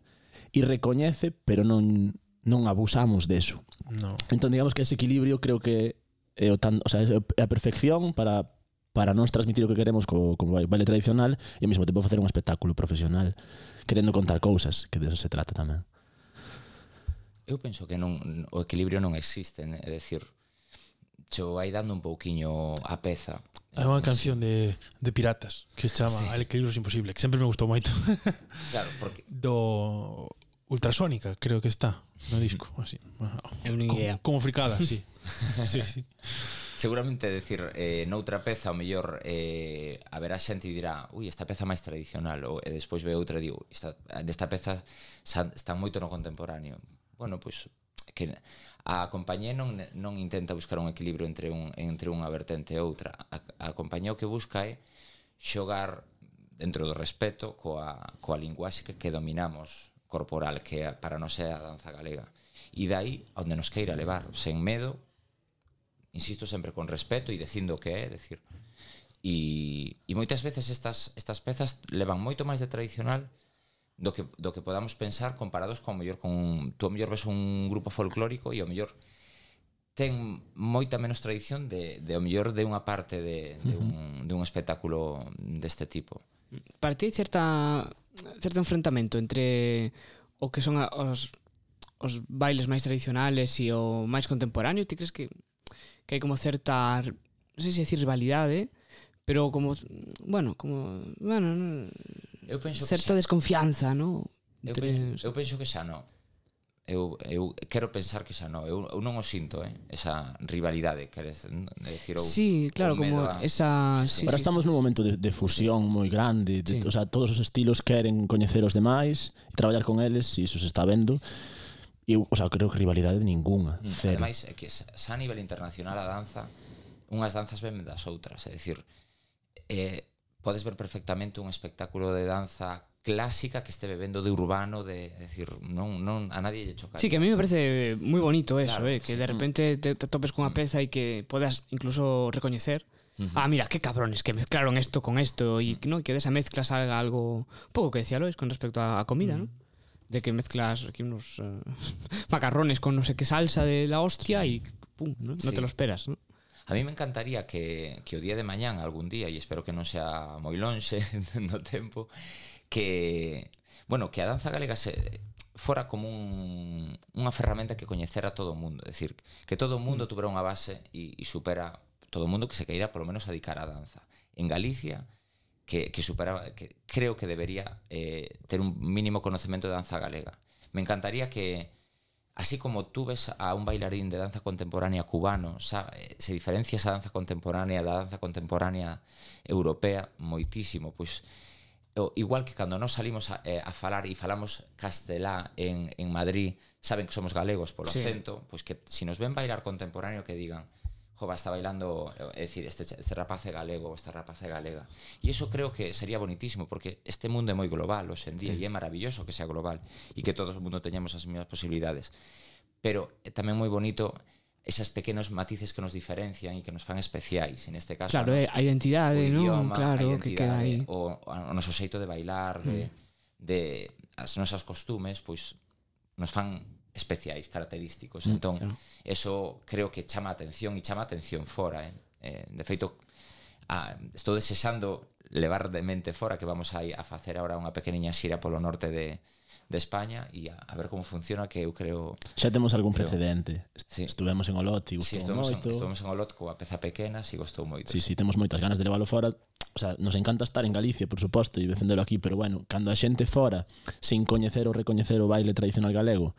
e recoñece, pero non non abusamos deso. No. Entón, digamos que ese equilibrio creo que é o tan, o sea, é a perfección para para nos transmitir o que queremos co, como baile tradicional e ao mesmo tempo facer un espectáculo profesional querendo contar cousas, que deso se trata tamén. Eu penso que non o equilibrio non existe, né? é dicir, cho vai dando un pouquiño a peza. Hai unha canción de, de piratas que se chama sí. El equilibrio imposible, que sempre me gustou moito. claro, porque do Ultrasónica, creo que está no disco, así. É unha idea. Como, como fricada, sí. sí, sí. Seguramente decir eh, noutra peza o mellor eh, haberá xente e dirá ui, esta peza máis tradicional ou, e despois ve outra e digo esta, nesta peza está moito no contemporáneo bueno, pois que a compañía non, non intenta buscar un equilibrio entre, un, entre unha vertente e outra a, a compañía o que busca é xogar dentro do respeto coa, coa linguaxe que, que dominamos corporal que para nós é a danza galega. E dai onde nos queira levar, sen medo, insisto sempre con respeto e dicindo que é, decir, e, e moitas veces estas, estas pezas levan moito máis de tradicional do que, do que podamos pensar comparados con mellor con tú o mellor ves un grupo folclórico e o mellor ten moita menos tradición de, de o mellor de unha parte de, de, un, de un espectáculo deste tipo. Para ti certa certo enfrentamento entre o que son a, os, os bailes máis tradicionales e o máis contemporáneo? Ti crees que, que hai como certa, non sei se decir rivalidade, pero como, bueno, como, bueno, eu penso certa que xa, desconfianza, no? Entre... Eu, penso, eu penso que xa non eu, eu quero pensar que xa non, eu, eu non o sinto, eh, esa rivalidade, queres decir ou Sí, claro, como a... esa sí, Pero sí, estamos sí. nun momento de, de fusión moi grande, de, sí. o sea, todos os estilos queren coñecer os demais e traballar con eles, e iso se está vendo. Eu, o sea, creo que rivalidade ninguna, mm, cero. Ademais, é que xa a nivel internacional a danza, unhas danzas ven das outras, é dicir, eh, podes ver perfectamente un espectáculo de danza clásica que este bebendo de urbano, de, de decir, non, non a nadie lle choca. Sí, que a mí me parece moi bonito eso, claro, eh, que sí. de repente te, te topes cunha mm. peza e que podas incluso recoñecer Uh -huh. Ah, mira, qué cabrones que mezclaron esto con esto y mm. no que de esa mezcla salga algo un poco que decía Lois con respecto a, a comida, uh -huh. ¿no? Mm. De que mezclas aquí unos uh, macarrones con no sé qué salsa de la hostia y pum, ¿no? Sí. No te lo esperas, ¿no? A mí me encantaría que, que o día de mañán algún día, e espero que non sea moi lonxe no tempo, que bueno, que a danza galega se fora como un, unha ferramenta que coñecera todo o mundo, é dicir, que todo o mundo mm. tuvera unha base e, e supera todo o mundo que se queira polo menos adicar á danza. En Galicia que, que supera que creo que debería eh, ter un mínimo conocemento de danza galega. Me encantaría que así como tú ves a un bailarín de danza contemporánea cubano, sa, eh, se diferencia esa danza contemporánea da danza contemporánea europea moitísimo, pois pues, igual que cando nos salimos a, eh, a falar e falamos castelá en, en Madrid, saben que somos galegos polo Sí. acento, pois que si nos ven bailar contemporáneo que digan jova, está bailando, é dicir, este, este rapaz é galego, esta rapaz é galega. E iso creo que sería bonitísimo, porque este mundo é moi global hoxe en día, sí. e é maravilloso que sea global, e que todo o mundo teñamos as mesmas posibilidades. Pero é tamén moi bonito esas pequenos matices que nos diferencian e que nos fan especiais, en este caso. Claro, a identidade, non? Idioma, claro, identidade, que queda aí. O, o noso xeito de bailar, de, mm. de as nosas costumes, pois nos fan especiais, característicos. Mm, entón, claro. eso creo que chama a atención e chama a atención fora, eh? eh de feito, a, estou desexando levar de mente fora que vamos a, a facer agora unha pequeniña xira polo norte de, de España e a, a ver como funciona que eu creo xa temos algún creo, precedente sí. estuvemos en Olot e gustou sí, estuvemos moito en, estuvemos en Olot coa peza pequena e gustou moito sí, sí, temos moitas ganas de leválo fora o sea, nos encanta estar en Galicia, por suposto, e defendelo aquí, pero bueno, cando a xente fora, sin coñecer ou recoñecer o baile tradicional galego,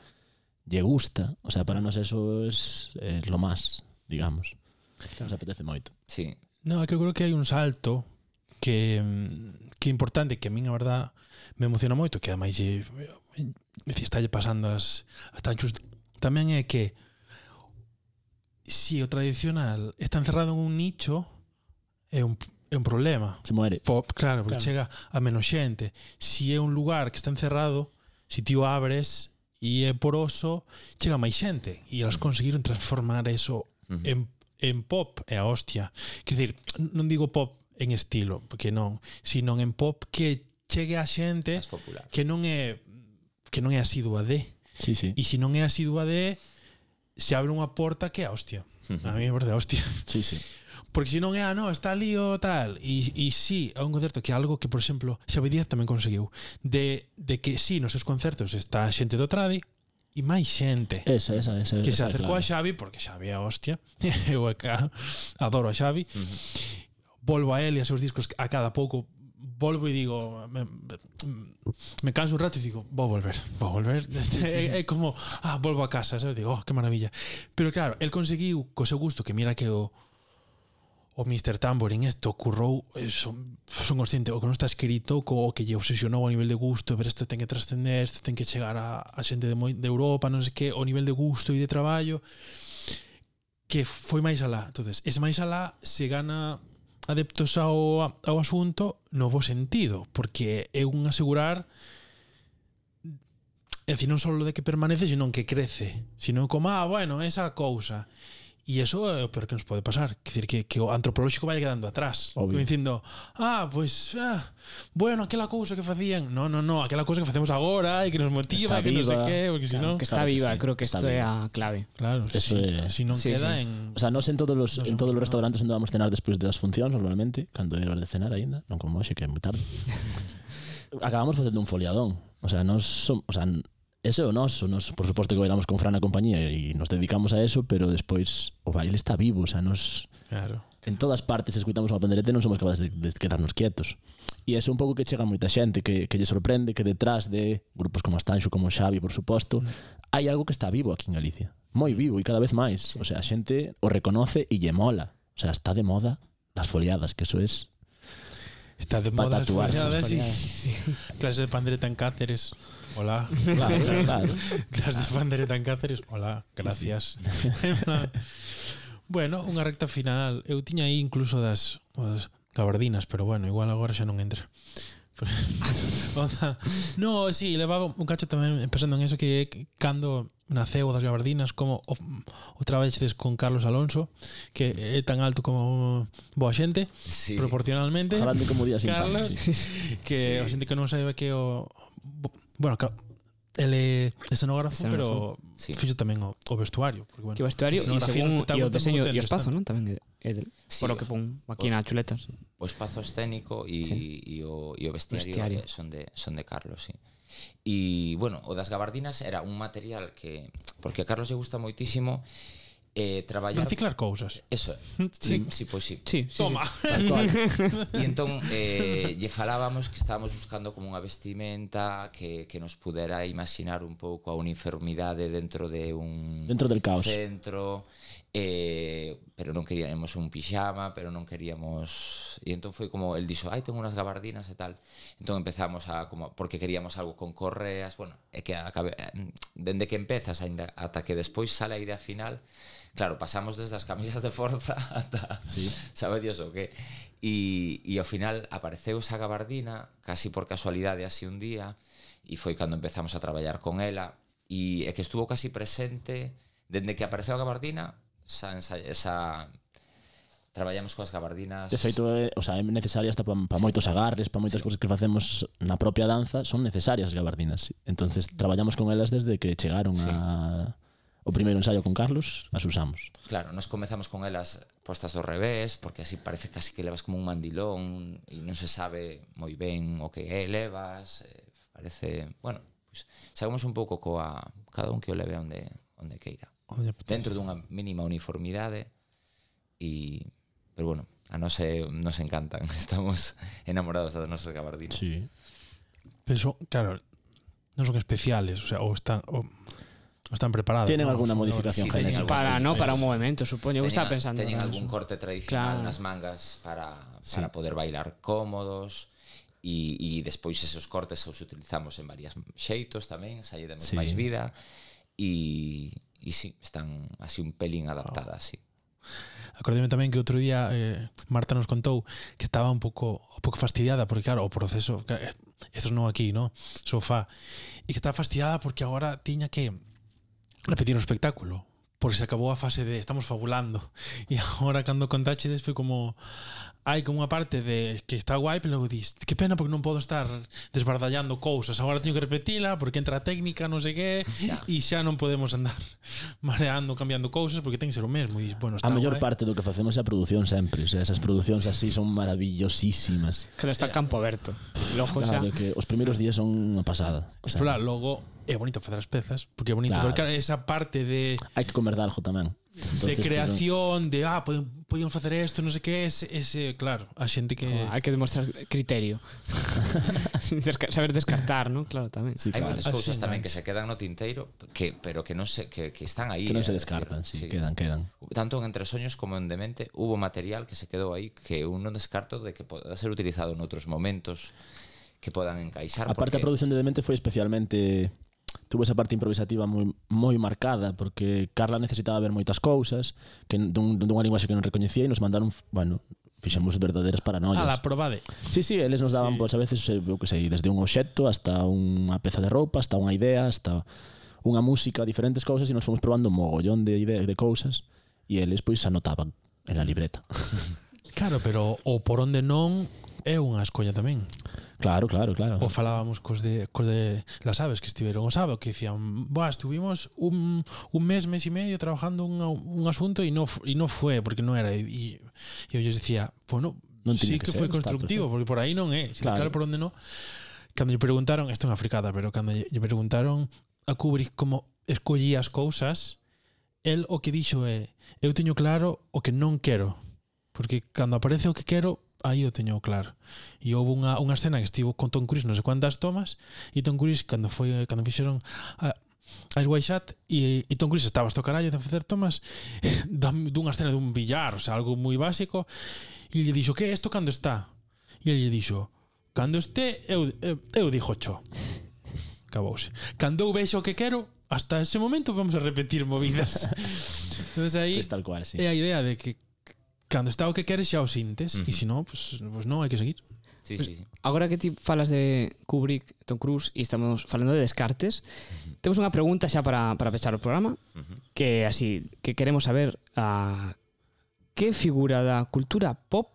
lle gusta, o sea, para nós eso es, es lo más, digamos. Que nos apetece moito. Sí. No, é que eu creo que hai un salto que mm, que é importante, que a min a verdad me emociona moito que a máis lle, dicir, estalle pasando as, hasta just, tamén é que si o tradicional está encerrado en un nicho é un, é un problema. Se muere. Pop, claro, porque claro. chega a menos xente. Si é un lugar que está encerrado, si ti o abres e é poroso, chega máis xente e elas conseguiron transformar eso uh -huh. en, en pop, é a hostia. Quer dizer, non digo pop en estilo, porque non, sino en pop que chegue a xente que non é que non é asidua de. Sí, sí. E se non é asidua de, se abre unha porta que é a hostia. Uh -huh. A mí me parece a hostia. Sí, sí. Porque se non é, ah, no, está ali o tal. E, e sí, é un concerto que é algo que, por exemplo, Xavi Díaz tamén conseguiu. De, de que sí, nos seus concertos está xente do tradi, e máis xente esa, esa, esa, que esa se acercou claro. a Xavi porque Xavi é hostia eu acá adoro a Xavi uh -huh. volvo a él e a seus discos a cada pouco volvo e digo me, me canso un rato e digo vou volver, vou volver é, é como, ah, volvo a casa, sabes? Digo, oh, que maravilla pero claro, el conseguiu co seu gusto que mira que o o Mr. Tamborin isto currou eh, son, son consciente o que non está escrito co o que lle obsesionou a nivel de gusto pero este ten que trascender, este ten que chegar a, a xente de, moi, de Europa, non sei que o nivel de gusto e de traballo que foi máis alá entonces, es máis alá se gana adeptos ao, ao asunto no bo sentido, porque é un asegurar é dicir, non só de que permanece, senón que crece. Sino como, ah, bueno, esa cousa. E iso é o peor que nos pode pasar. Quer dizer, que, que o antropolóxico vai quedando atrás. Obvio. Dicindo, ah, pois, ah, bueno, aquela cousa que facían. No, no, no, aquela cousa que facemos agora e que nos motiva, está que viva. non sei que, porque claro, senón... Que está claro viva, sí. creo que isto é a clave. Claro, Eso si, é... si non sí, queda sí. en... O sea, nos en todos los, nos en todos os restaurantes onde vamos cenar despois das funcións, normalmente, cando é hora de cenar aínda, non como hoxe, que é moi tarde. acabamos facendo un foliadón. O sea, nos son, o sea, ese é o noso, nos, por suposto que bailamos con Fran a compañía e nos dedicamos a eso, pero despois o baile está vivo, o sea, nos claro. en todas partes escuitamos unha pandereta e non somos capaces de, de quedarnos quietos. E é un pouco que chega moita xente, que, que lle sorprende que detrás de grupos como Astanxo, como Xavi, por suposto, mm. hai algo que está vivo aquí en Galicia. Moi mm. vivo e cada vez máis. Sí. O sea, a xente o reconoce e lle mola. O sea, está de moda las foliadas, que eso es Está de moda as foliadas e clase de pandereta en Cáceres. Hola. Claro, claro, claro. clase de pandereta en Cáceres. Hola, gracias. Sí, sí. bueno, unha recta final. Eu tiña aí incluso das, das gabardinas, pero bueno, igual agora xa non entra. no, si, sí, levaba un cacho tamén pensando en eso que cando naceu das Gabardinas como o, o traballedes con Carlos Alonso que é tan alto como boa xente sí. proporcionalmente Jalando como días Carlos, sí, que sí. a xente que non sabe que o bueno, ele escenógrafo, escenógrafo pero sí. fixo tamén o, o vestuario porque, bueno, que vestuario e según e o deseño e o espazo, non? tamén é del, sí, por o que pon aquí na chuleta sí. o espazo escénico e sí. o, e o vestiario, vestiario. Eh, son de son de Carlos, si sí. E, bueno, o das gabardinas era un material que... Porque a Carlos lle gusta moitísimo eh, traballar... Reciclar cousas. Eso. Sí, sí pois sí. Sí, sí. Toma. Sí. E entón, eh, lle falábamos que estábamos buscando como unha vestimenta que, que nos pudera imaginar un pouco a uniformidade dentro de un... Dentro del caos. Centro eh, pero non queríamos un pixama, pero non queríamos... E entón foi como, el dixo, ai, tengo unas gabardinas e tal. Entón empezamos a como, porque queríamos algo con correas, bueno, é que acabe, dende que empezas ainda, ata que despois sale a idea final, claro, pasamos desde as camisas de forza ata, sí. sabe Dios o que? E, e ao final apareceu esa gabardina, casi por casualidade así un día, e foi cando empezamos a traballar con ela, e é que estuvo casi presente, dende que apareceu a gabardina, xa esa, xa traballamos coas gabardinas. De feito, é, o sea, é necesaria hasta para pa sí, moitos agarres, para moitas sí. cousas que facemos na propia danza, son necesarias as gabardinas. Entonces traballamos con elas desde que chegaron sí. a o primeiro ensaio con Carlos, as usamos. Claro, nos comezamos con elas postas do revés, porque así parece casi que levas como un mandilón e non se sabe moi ben o que é, levas, eh, parece, bueno, pues, sabemos un pouco coa cada un que o leve onde onde queira dentro dunha mínima uniformidade e pero bueno, a nos nos encantan, estamos enamorados das nosas gabardinas. Sí. Pero claro, non son especiales, o sea, ou están o, ou están preparados. Tienen ¿no? alguna modificación sí, genética para, sí, no, para un movimento, supoño, eu estaba pensando. Teñen algún corte tradicional claro. nas mangas para sí. para poder bailar cómodos e, e despois esos cortes os utilizamos en varias xeitos tamén, salle demos sí. máis vida e E sí, están así un pelín adaptadas, oh. sí. Acordeme tamén que outro día eh, Marta nos contou que estaba un pouco un pouco fastidiada porque claro, o proceso, eh, estos non aquí, no, sofá, e que estaba fastidiada porque agora tiña que repetir o espectáculo porque se acabou a fase de estamos fabulando. E agora cando contaxedes foi como hai como unha parte de que está guai pero logo dis que pena porque non podo estar desbardallando cousas. Agora teño que repetila porque entra a técnica non sei que e xa non podemos andar mareando cambiando cousas porque ten que ser o mesmo. E, bueno, está a mellor parte do que facemos é a produción sempre. O sea, esas producións así son maravillosísimas. Que está campo aberto. Logo claro, xa. que os primeiros días son unha pasada. O sea, pero, logo é bonito facer as pezas, porque é bonito, claro. porque claro, esa parte de hai que comer de algo tamén. Entonces, de creación, pero... de ah, podíamos facer isto, non sei sé que, ese, ese claro, a xente que hai que demostrar criterio. saber descartar, non? Claro, tamén. Sí, claro. Hai moitas cousas tamén que se quedan no tinteiro, que pero que non se que, que están aí. Que non se eh, descartan, si sí, sí, quedan, quedan. Tanto en Entre Soños como en Demente hubo material que se quedou aí que un non descarto de que poda ser utilizado en outros momentos que podan encaixar. A parte porque... a produción de Demente foi especialmente tuvo esa parte improvisativa moi, moi marcada porque Carla necesitaba ver moitas cousas que dun, dunha linguaxe que non recoñecía e nos mandaron, bueno, fixemos verdadeiras paranoias. A la probade. Sí, sí, eles nos daban, sí. pois, a veces, eh, eu que sei, desde un obxecto hasta unha peza de roupa, hasta unha idea, hasta unha música, diferentes cousas e nos fomos probando un mogollón de ideas, de cousas e eles, pois, anotaban en la libreta. Claro, pero o por onde non é unha escolla tamén. Claro, claro, claro. O falábamos cos de, cos de las aves que estiveron o sábado, que dicían, Buah, estuvimos un, un mes, mes y medio trabajando un, un asunto y no, y no fue, porque no era. Y, y eu lles decía, bueno, non sí que, que foi constructivo, porque por aí non é. Si claro. claro por onde non. Cando lle preguntaron, isto é unha fricada, pero cando lle preguntaron a Kubrick como escollía as cousas, el o que dixo é, eu teño claro o que non quero. Porque cando aparece o que quero, aí o teño claro. E houve unha, unha escena que estivo con Tom Cruise non sei cuántas tomas e Tom Cruise cando foi cando fixeron a, a White Shot e, e Tom Cruise estaba hasta o carallo de facer tomas dunha escena dun billar, o sea, algo moi básico e lle dixo, que é isto cando está? E ele lle dixo, cando este eu, eu, eu dixo cho acabouse. Cando eu vexo o que quero, hasta ese momento vamos a repetir movidas. Entonces aí pues tal cual, sí. É a idea de que cando está o que queres xa o sintes, uh -huh. se non, pues, pues non, hai que seguir. Sí, pues, sí, sí. Agora que ti falas de Kubrick, Tom Cruise e estamos falando de descartes, uh -huh. temos unha pregunta xa para, para pechar o programa, uh -huh. que así, que queremos saber a que figura da cultura pop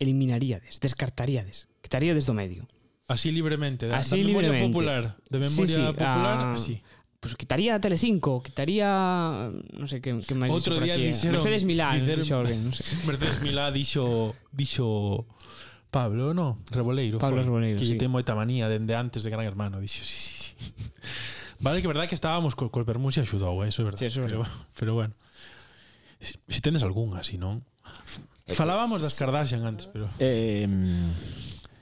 eliminaríades, descartaríades, quitaríades do medio? Así libremente, da, así da memoria libremente. popular, de memoria sí, sí, popular, a, así pues quitaría Telecinco, quitaría non sei sé, que que máis Outro día dixeron Mercedes Milá, dixo alguén, non sei. Sé. Mercedes Milá dixo dixo Pablo, no, Reboleiro, Pablo foi, Reboleiro, que sí. ten moita manía dende antes de Gran Hermano, dixo, sí, sí, sí. Vale, que verdad que estábamos co, co Bermús e axudou, eh, eso é verdade. Sí, eso pero, pero bueno. Si, si tendes algunha, si non. Eh, Falábamos eh, das Kardashian antes, pero eh,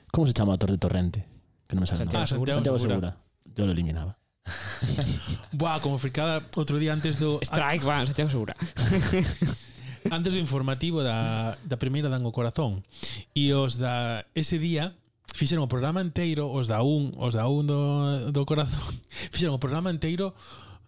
Como se chama a Torre Torrente? Que non me sale. Santiago, ah, Santiago, Santiago Segura. Segura. Yo lo eliminaba. Buah, como fricada outro día antes do... Strike, van, se ten segura. antes do informativo da, da primeira dan o corazón. E os da ese día fixeron o programa inteiro, os da un, os da un do, do corazón, fixeron o programa inteiro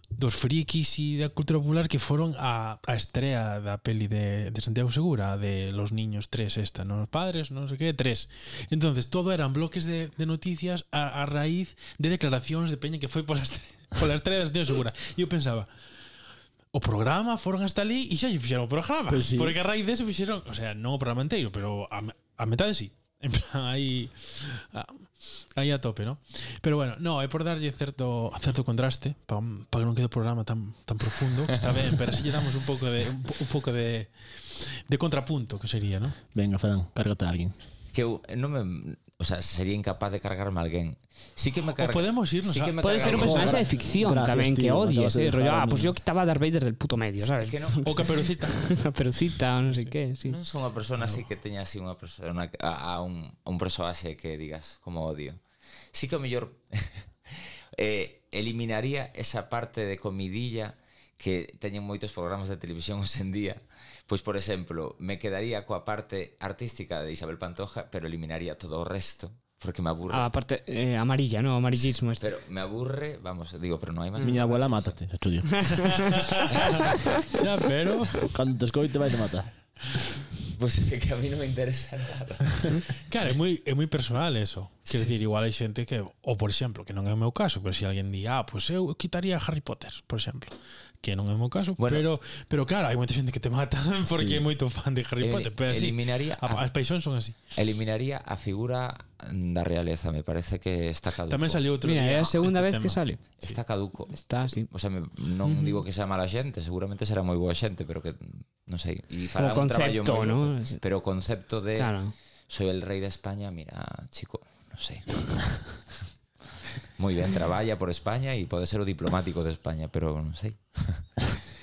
dos frikis e da cultura popular que foron a, a estrea da peli de, de Santiago Segura, de Los Niños 3 esta, non os padres, non sei que, 3. Entonces, todo eran bloques de, de noticias a, a raíz de declaracións de Peña que foi pola estrea, pola estrea de Santiago Segura. E eu pensaba, o programa foron hasta ali e xa lle fixeron o programa, pues sí. porque a raíz dese fixeron, o sea, non o programa inteiro, pero a, a metade sí. En plan, aí aí ah, a tope, ¿no? Pero bueno, no, é por darlle certo certo contraste para pa que non quede o programa tan tan profundo, que está ben, pero si lle damos un pouco de un, un pouco de de contrapunto que sería, ¿no? Venga, Fran, cárgate a alguén. Que eh, eu non me O sea, sería incapaz de cargarme a alguien. Sí que me carga. O podemos irnos. Sí que me puede ser un personaje de ficción Gracias, también tío, que odies. ¿eh? Rollo, ah, pues yo quitaba a Darth Vader del puto medio, ¿sabes? Que no. O caperucita. caperucita, non sei sí. qué. Sí. Non son unha persona así que teña así unha persona a, a un, a un personaxe que digas como odio. Sí que o mellor eh, eliminaría esa parte de comidilla que teñen moitos programas de televisión hoxe en día Pois, por exemplo, me quedaría coa parte artística de Isabel Pantoja, pero eliminaría todo o resto porque me aburre. Ah, a parte eh, amarilla, no, amarillismo este. Pero me aburre, vamos, digo, pero no hai máis. Miña abuela mátate, estudio. xa, pero cando te escoite vai te matar. Pois pues, que a mí non me interesa nada. Claro, é moi é moi personal eso. Quer sí. igual hai xente que ou por exemplo, que non é o meu caso, pero se si alguén di, "Ah, pois pues eu quitaría Harry Potter", por exemplo que non é o meu caso, bueno, pero pero claro, hai moita xente que te mata porque sí. é moito fan de Harry Potter, pero así, eliminaría a, as paixóns son así. Eliminaría a figura da realeza, me parece que está caduco. Tamén saliu outro Mira, día. é a segunda este vez tema. que sale. Está caduco. Está así. O sea, me, non uh -huh. digo que sea mala xente, seguramente será moi boa xente, pero que non sei, e fará Como un concepto, traballo moi ¿no? Bonito, pero o concepto de claro. soy el rei de España, mira, chico, non sei. Moi ben, traballa por España e pode ser o diplomático de España, pero non sei.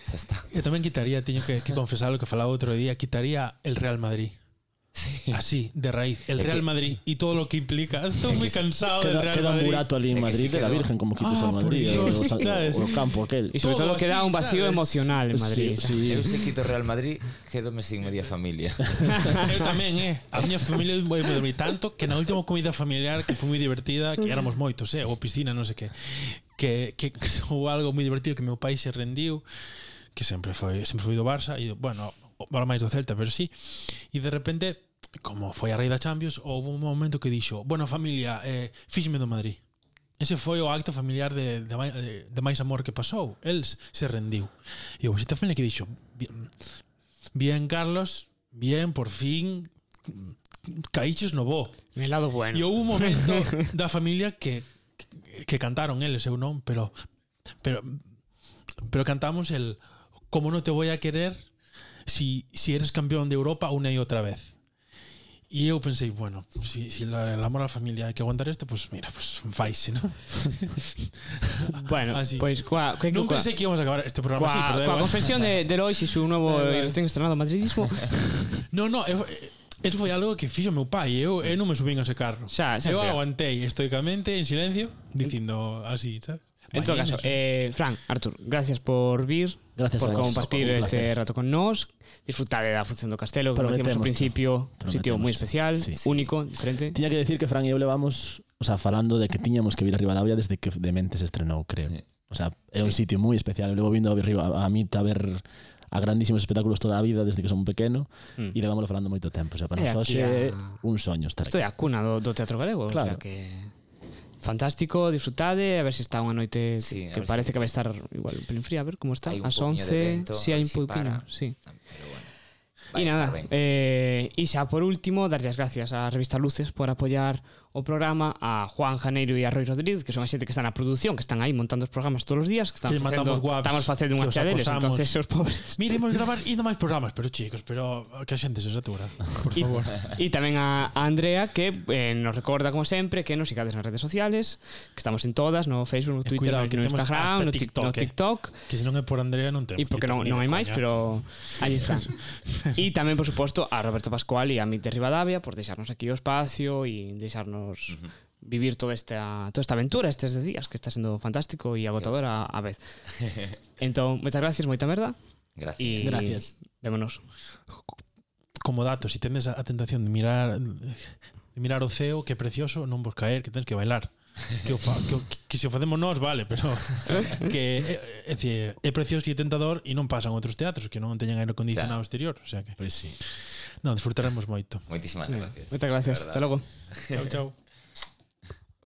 Xa está. Quitaría, teño que, confesar o que falaba outro día, quitaría el Real Madrid. Sí. Así, de raíz. El Real que, Madrid y todo lo que implica. Estoy muy cansado queda, del Real queda Madrid. un burato ali en Madrid de la Virgen, como quites ah, al Madrid. O, o, o, o, campo aquel. Y sobre todo, todo queda un vacío ¿sabes? emocional en Madrid. Sí, sí. Eu se quito Real Madrid, quedome sin media familia. Eu tamén, eh. A miña familia moi dormí tanto que na última comida familiar que foi moi divertida, que éramos moitos, eh, ou piscina, non sei que, que, que houve algo moi divertido que meu pai se rendiu que sempre foi sempre foi do Barça e bueno, agora máis do Celta, pero sí. E de repente como foi a rei da Champions, houve un momento que dixo, bueno familia, eh, fíxme do Madrid. Ese foi o acto familiar de, de, de máis amor que pasou. El se rendiu. E o Xeta Fene que dixo, bien, bien Carlos, bien, por fin, caíches no bo. Mi lado bueno. E houve un momento da familia que, que, que cantaron eles, eu non, pero pero pero cantamos el como no te voy a querer si, si eres campeón de Europa una y otra vez. E eu pensei, bueno, si, si la, el amor a la familia hai que aguantar este, pues mira, pues, faise, ¿no? bueno, así. pois pues, coa, que, Non pensei que íbamos a acabar este programa coa, así, pero coa confesión de, de Lois y su nuevo e recién estrenado madridismo. no, no, eu, Eso foi algo que fixo meu pai Eu, eu non me subín a ese carro xa, xa, Eu aguantei estoicamente en silencio Dicindo así, sabes? En todo caso, eh, Fran, Artur, gracias por vir, gracias por compartir este rato con nós, disfrutar da función do castelo, que decíamos ao principio, un sitio moi especial, sí. único, diferente. Tiña que decir que Fran e eu levamos, o sea, falando de que tiñamos que vir a Rivadavia desde que Dementes estrenou, creo. Sí. O sea, é un sí. sitio moi especial, eu levo vindo a, a, a mí a ver a grandísimos espectáculos toda a vida desde que son pequeno mm. e levámoslo falando moito tempo. O sea, para nosotros é a... un soño estar aquí. Isto é a cuna do, do teatro galego. Claro. O sea que fantástico, disfrutade, a ver se está unha noite sí, que parece si... que vai estar igual un pelín fría, a ver como está, as 11, si hai un pouquinho, si. Ah, pero bueno. E nada, eh, e xa por último, darlle as gracias á revista Luces por apoiar o programa a Juan Janeiro e a Roy Rodríguez, que son a xente que está na produción, que están aí montando os programas todos os días, que están que facendo, guaps, estamos facendo unha chadeles, entonces os pobres. Miremos gravar indo máis programas, pero chicos, pero oh, que a xente se satura, por favor. E tamén a, a Andrea que eh, nos recorda como sempre que nos sigades nas redes sociales, que estamos en todas, no Facebook, no eh, Twitter, Cuidado, no, no Instagram, no TikTok, no TikTok, que se non é por Andrea non temos. E porque TikTok, non, non hai máis, pero aí están. E tamén, por suposto, a Roberto Pascual e a Mite Rivadavia por deixarnos aquí o espacio e deixarnos podernos uh -huh. vivir toda esta, toda esta aventura estes días, que está sendo fantástico e agotador a, a vez. entón, moitas gracias, moita merda. Gracias. Y gracias. Vémonos. Como dato, si tendes a tentación de mirar de mirar o ceo, que precioso, non vos caer, que tens que bailar. Que, o fa, que, que, se o facemos nós, vale, pero que é, é, é, precioso e tentador e non pasan outros teatros que non teñan aire acondicionado o sea, exterior, o sea que. Pois pues sí. Non, disfrutaremos moito. Moitísimas gracias. Moitas gracias. Hasta logo. Chao, chao.